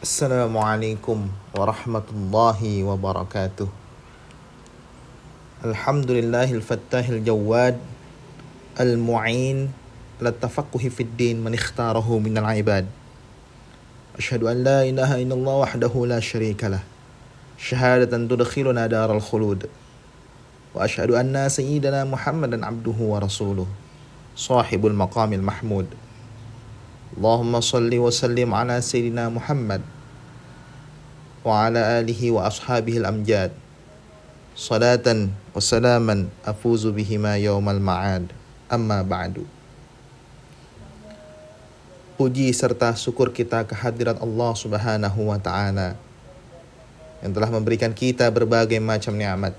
السلام عليكم ورحمة الله وبركاته. الحمد لله الفتاح الجواد المعين للتفقه في الدين من اختاره من العباد. أشهد أن لا إله إلا الله وحده لا شريك له. شهادة تدخلنا دار الخلود. وأشهد أن سيدنا محمدا عبده ورسوله. صاحب المقام المحمود. اللهم صل وسلم على سيدنا محمد. وعلى آله وأصحابه الأمجاد صلاة وسلاما أفوز بهما يوم المعاد أما بعد Puji serta syukur kita kehadiran Allah Subhanahu wa taala yang telah memberikan kita berbagai macam nikmat.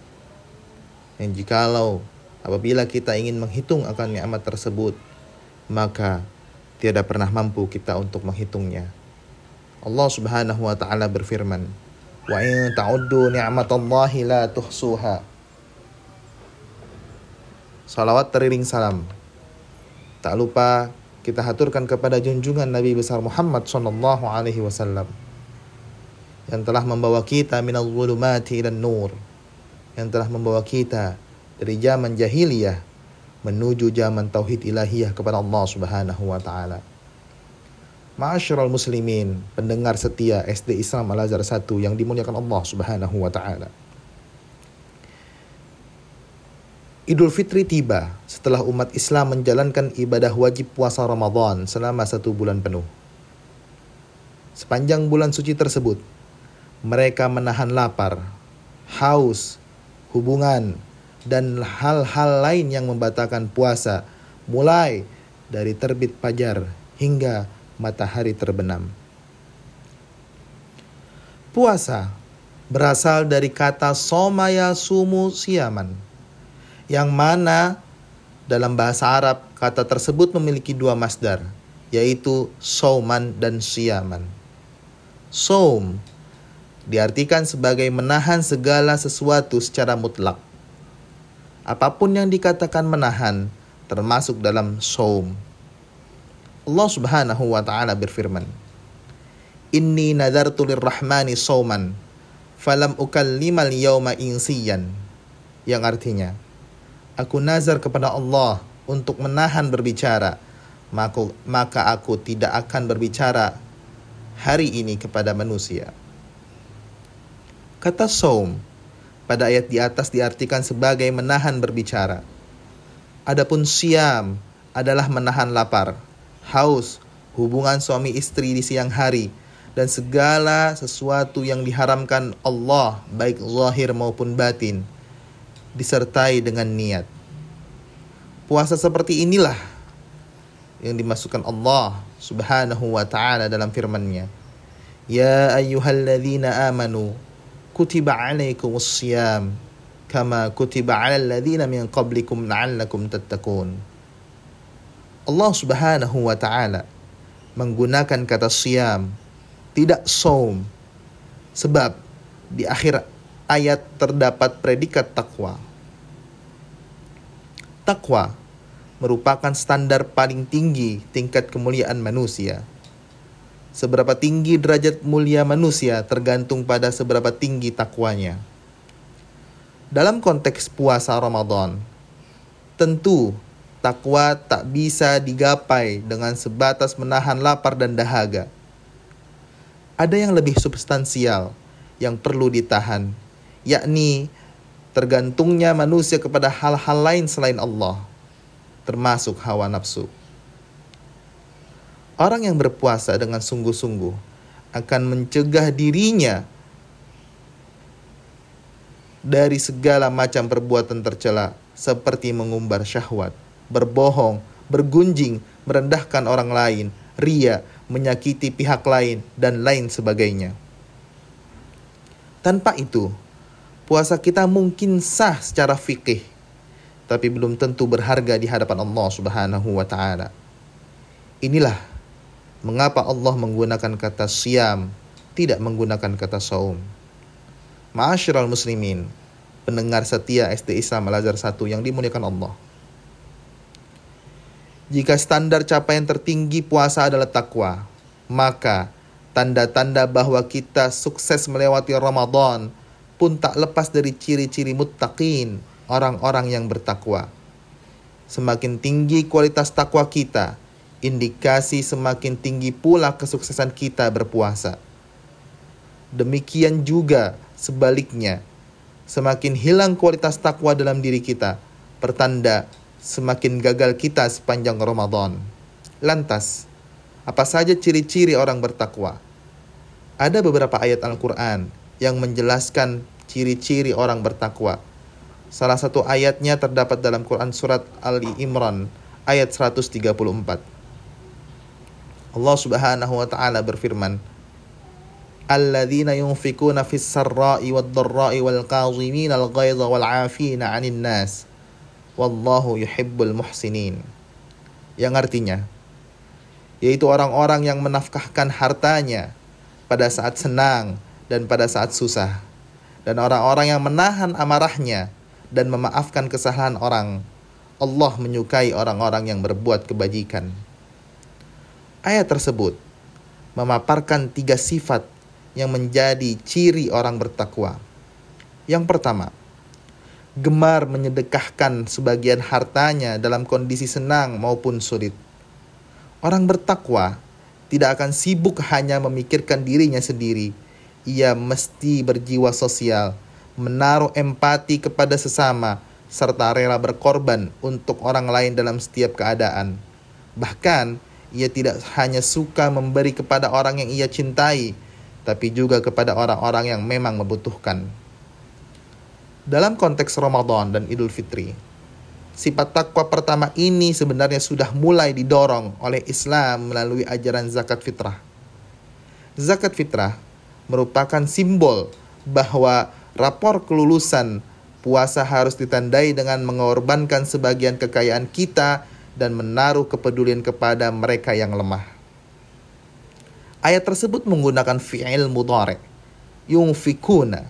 Yang jikalau apabila kita ingin menghitung akan nikmat tersebut, maka tiada pernah mampu kita untuk menghitungnya. Allah Subhanahu wa taala berfirman, "Wa in ta'uddu ni'matallahi la tuhsuha." Salawat teriring salam. Tak lupa kita haturkan kepada junjungan Nabi besar Muhammad sallallahu alaihi wasallam yang telah membawa kita minal zulumati dan nur yang telah membawa kita dari zaman jahiliyah menuju zaman tauhid ilahiyah kepada Allah Subhanahu wa taala. Ma'asyiral muslimin, pendengar setia SD Islam Al-Azhar 1 yang dimuliakan Allah Subhanahu wa taala. Idul Fitri tiba setelah umat Islam menjalankan ibadah wajib puasa Ramadan selama satu bulan penuh. Sepanjang bulan suci tersebut, mereka menahan lapar, haus, hubungan, dan hal-hal lain yang membatalkan puasa mulai dari terbit fajar hingga matahari terbenam. Puasa berasal dari kata somaya sumu siaman yang mana dalam bahasa Arab kata tersebut memiliki dua masdar yaitu soman dan siaman. Som diartikan sebagai menahan segala sesuatu secara mutlak apa pun yang dikatakan menahan termasuk dalam saum. Allah Subhanahu wa taala berfirman, "Inni nadartu lirrahmani sauman, falam ukallimal yauma insiyan." Yang artinya, aku nazar kepada Allah untuk menahan berbicara, maka, maka aku tidak akan berbicara hari ini kepada manusia. Kata saum pada ayat di atas diartikan sebagai menahan berbicara. Adapun siam adalah menahan lapar, haus, hubungan suami istri di siang hari, dan segala sesuatu yang diharamkan Allah baik zahir maupun batin disertai dengan niat. Puasa seperti inilah yang dimasukkan Allah Subhanahu wa taala dalam firman-Nya. Ya ayyuhalladzina amanu kutiba alaikumus siyam kama kutiba alal min qablikum la'allakum tattaqun. Allah Subhanahu wa taala menggunakan kata siam tidak saum sebab di akhir ayat terdapat predikat takwa. Takwa merupakan standar paling tinggi tingkat kemuliaan manusia. Seberapa tinggi derajat mulia manusia tergantung pada seberapa tinggi takwanya. Dalam konteks puasa Ramadan, tentu takwa tak bisa digapai dengan sebatas menahan lapar dan dahaga. Ada yang lebih substansial yang perlu ditahan, yakni tergantungnya manusia kepada hal-hal lain selain Allah, termasuk hawa nafsu. Orang yang berpuasa dengan sungguh-sungguh akan mencegah dirinya dari segala macam perbuatan tercela seperti mengumbar syahwat, berbohong, bergunjing, merendahkan orang lain, ria, menyakiti pihak lain, dan lain sebagainya. Tanpa itu, puasa kita mungkin sah secara fikih, tapi belum tentu berharga di hadapan Allah Subhanahu wa taala. Inilah Mengapa Allah menggunakan kata siam, tidak menggunakan kata saum? Ma'asyiral muslimin, pendengar setia SD Islam Al-Azhar 1 yang dimuliakan Allah. Jika standar capaian tertinggi puasa adalah takwa, maka Tanda-tanda bahwa kita sukses melewati Ramadan pun tak lepas dari ciri-ciri muttaqin, orang-orang yang bertakwa. Semakin tinggi kualitas takwa kita, indikasi semakin tinggi pula kesuksesan kita berpuasa. Demikian juga sebaliknya, semakin hilang kualitas takwa dalam diri kita, pertanda semakin gagal kita sepanjang Ramadan. Lantas, apa saja ciri-ciri orang bertakwa? Ada beberapa ayat Al-Quran yang menjelaskan ciri-ciri orang bertakwa. Salah satu ayatnya terdapat dalam Quran Surat Ali Imran ayat 134. Allah Subhanahu wa taala berfirman, "Alladzina yunfikuna fis sarra'i wad dharra'i wal qazimina al ghaidha wal 'afina 'anil nas wallahu yuhibbul muhsinin." Yang artinya, yaitu orang-orang yang menafkahkan hartanya pada saat senang dan pada saat susah, dan orang-orang yang menahan amarahnya dan memaafkan kesalahan orang. Allah menyukai orang-orang yang berbuat kebajikan. Ayat tersebut memaparkan tiga sifat yang menjadi ciri orang bertakwa. Yang pertama, gemar menyedekahkan sebagian hartanya dalam kondisi senang maupun sulit. Orang bertakwa tidak akan sibuk hanya memikirkan dirinya sendiri. Ia mesti berjiwa sosial, menaruh empati kepada sesama, serta rela berkorban untuk orang lain dalam setiap keadaan. Bahkan, ia tidak hanya suka memberi kepada orang yang ia cintai, tapi juga kepada orang-orang yang memang membutuhkan. Dalam konteks Ramadan dan Idul Fitri, Sifat takwa pertama ini sebenarnya sudah mulai didorong oleh Islam melalui ajaran zakat fitrah. Zakat fitrah merupakan simbol bahwa rapor kelulusan puasa harus ditandai dengan mengorbankan sebagian kekayaan kita dan menaruh kepedulian kepada mereka yang lemah. Ayat tersebut menggunakan fi'il mudhari, yungfikuna,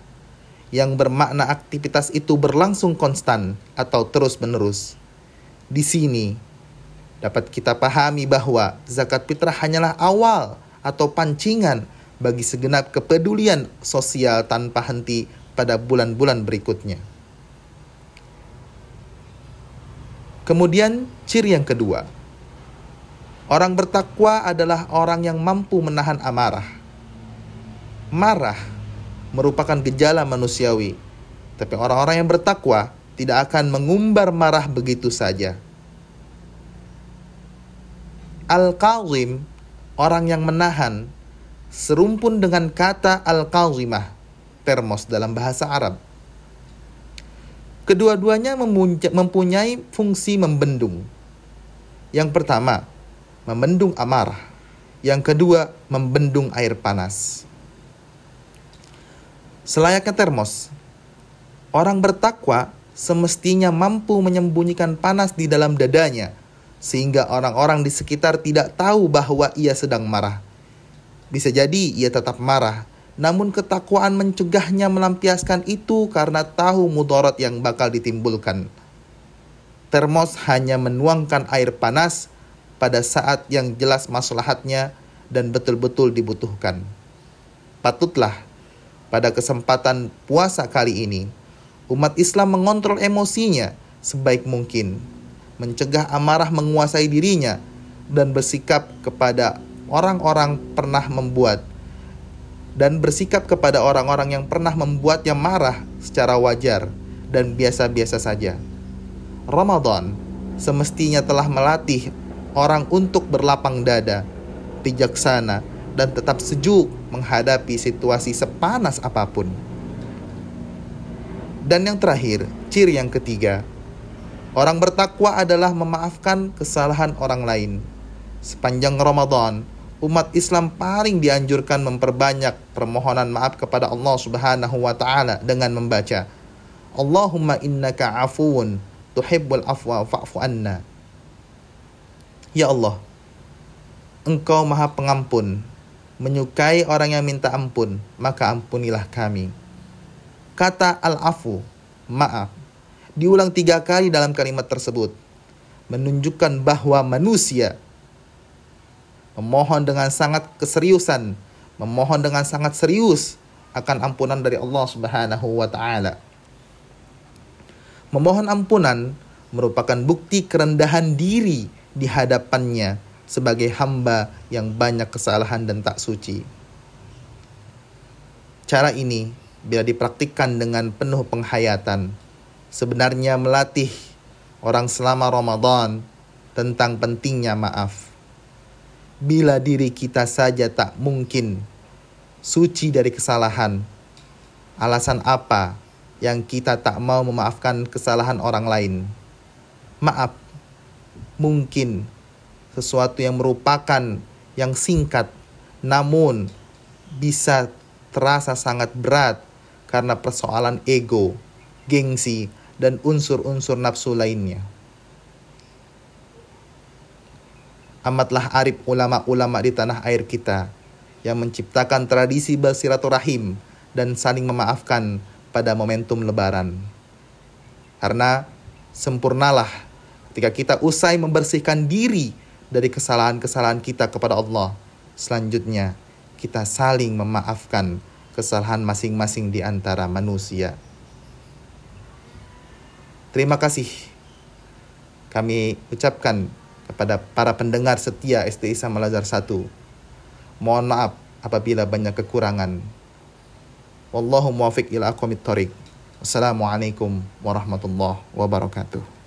yang bermakna aktivitas itu berlangsung konstan atau terus-menerus. Di sini dapat kita pahami bahwa zakat fitrah hanyalah awal atau pancingan bagi segenap kepedulian sosial tanpa henti pada bulan-bulan berikutnya. Kemudian ciri yang kedua, orang bertakwa adalah orang yang mampu menahan amarah. Marah merupakan gejala manusiawi. Tapi orang-orang yang bertakwa tidak akan mengumbar marah begitu saja. Al-Kazim, orang yang menahan, serumpun dengan kata Al-Kazimah, termos dalam bahasa Arab. Kedua-duanya mempunyai fungsi membendung. Yang pertama, membendung amarah. Yang kedua, membendung air panas. Selayaknya termos, orang bertakwa semestinya mampu menyembunyikan panas di dalam dadanya, sehingga orang-orang di sekitar tidak tahu bahwa ia sedang marah. Bisa jadi ia tetap marah, namun ketakwaan mencegahnya melampiaskan itu karena tahu mudarat yang bakal ditimbulkan. Termos hanya menuangkan air panas pada saat yang jelas maslahatnya dan betul-betul dibutuhkan. Patutlah pada kesempatan puasa kali ini, umat Islam mengontrol emosinya sebaik mungkin, mencegah amarah menguasai dirinya, dan bersikap kepada orang-orang pernah membuat dan bersikap kepada orang-orang yang pernah membuatnya marah secara wajar dan biasa-biasa saja. Ramadan semestinya telah melatih orang untuk berlapang dada, bijaksana, dan tetap sejuk menghadapi situasi sepanas apa pun. Dan yang terakhir, ciri yang ketiga, orang bertakwa adalah memaafkan kesalahan orang lain. Sepanjang Ramadan, umat Islam paling dianjurkan memperbanyak permohonan maaf kepada Allah Subhanahu wa taala dengan membaca Allahumma innaka afuun tuhibbul afwa fa'fu anna. Ya Allah, Engkau Maha Pengampun, menyukai orang yang minta ampun, maka ampunilah kami. Kata al-afu, maaf, diulang tiga kali dalam kalimat tersebut, menunjukkan bahwa manusia memohon dengan sangat keseriusan, memohon dengan sangat serius akan ampunan dari Allah Subhanahu wa taala. Memohon ampunan merupakan bukti kerendahan diri di hadapannya sebagai hamba yang banyak kesalahan dan tak suci. Cara ini bila dipraktikkan dengan penuh penghayatan sebenarnya melatih orang selama Ramadan tentang pentingnya maaf. Bila diri kita saja tak mungkin suci dari kesalahan, alasan apa yang kita tak mau memaafkan kesalahan orang lain? Maaf, mungkin sesuatu yang merupakan yang singkat, namun bisa terasa sangat berat karena persoalan ego, gengsi, dan unsur-unsur nafsu lainnya. Amatlah arif ulama-ulama di tanah air kita yang menciptakan tradisi bersilaturahim dan saling memaafkan pada momentum lebaran. Karena sempurnalah ketika kita usai membersihkan diri dari kesalahan-kesalahan kita kepada Allah. Selanjutnya, kita saling memaafkan kesalahan masing-masing di antara manusia. Terima kasih kami ucapkan kepada para pendengar setia STI Malazar 1. Mohon maaf apabila banyak kekurangan. Wallahu muwafiq ila aqwamit thoriq. Wassalamualaikum warahmatullahi wabarakatuh.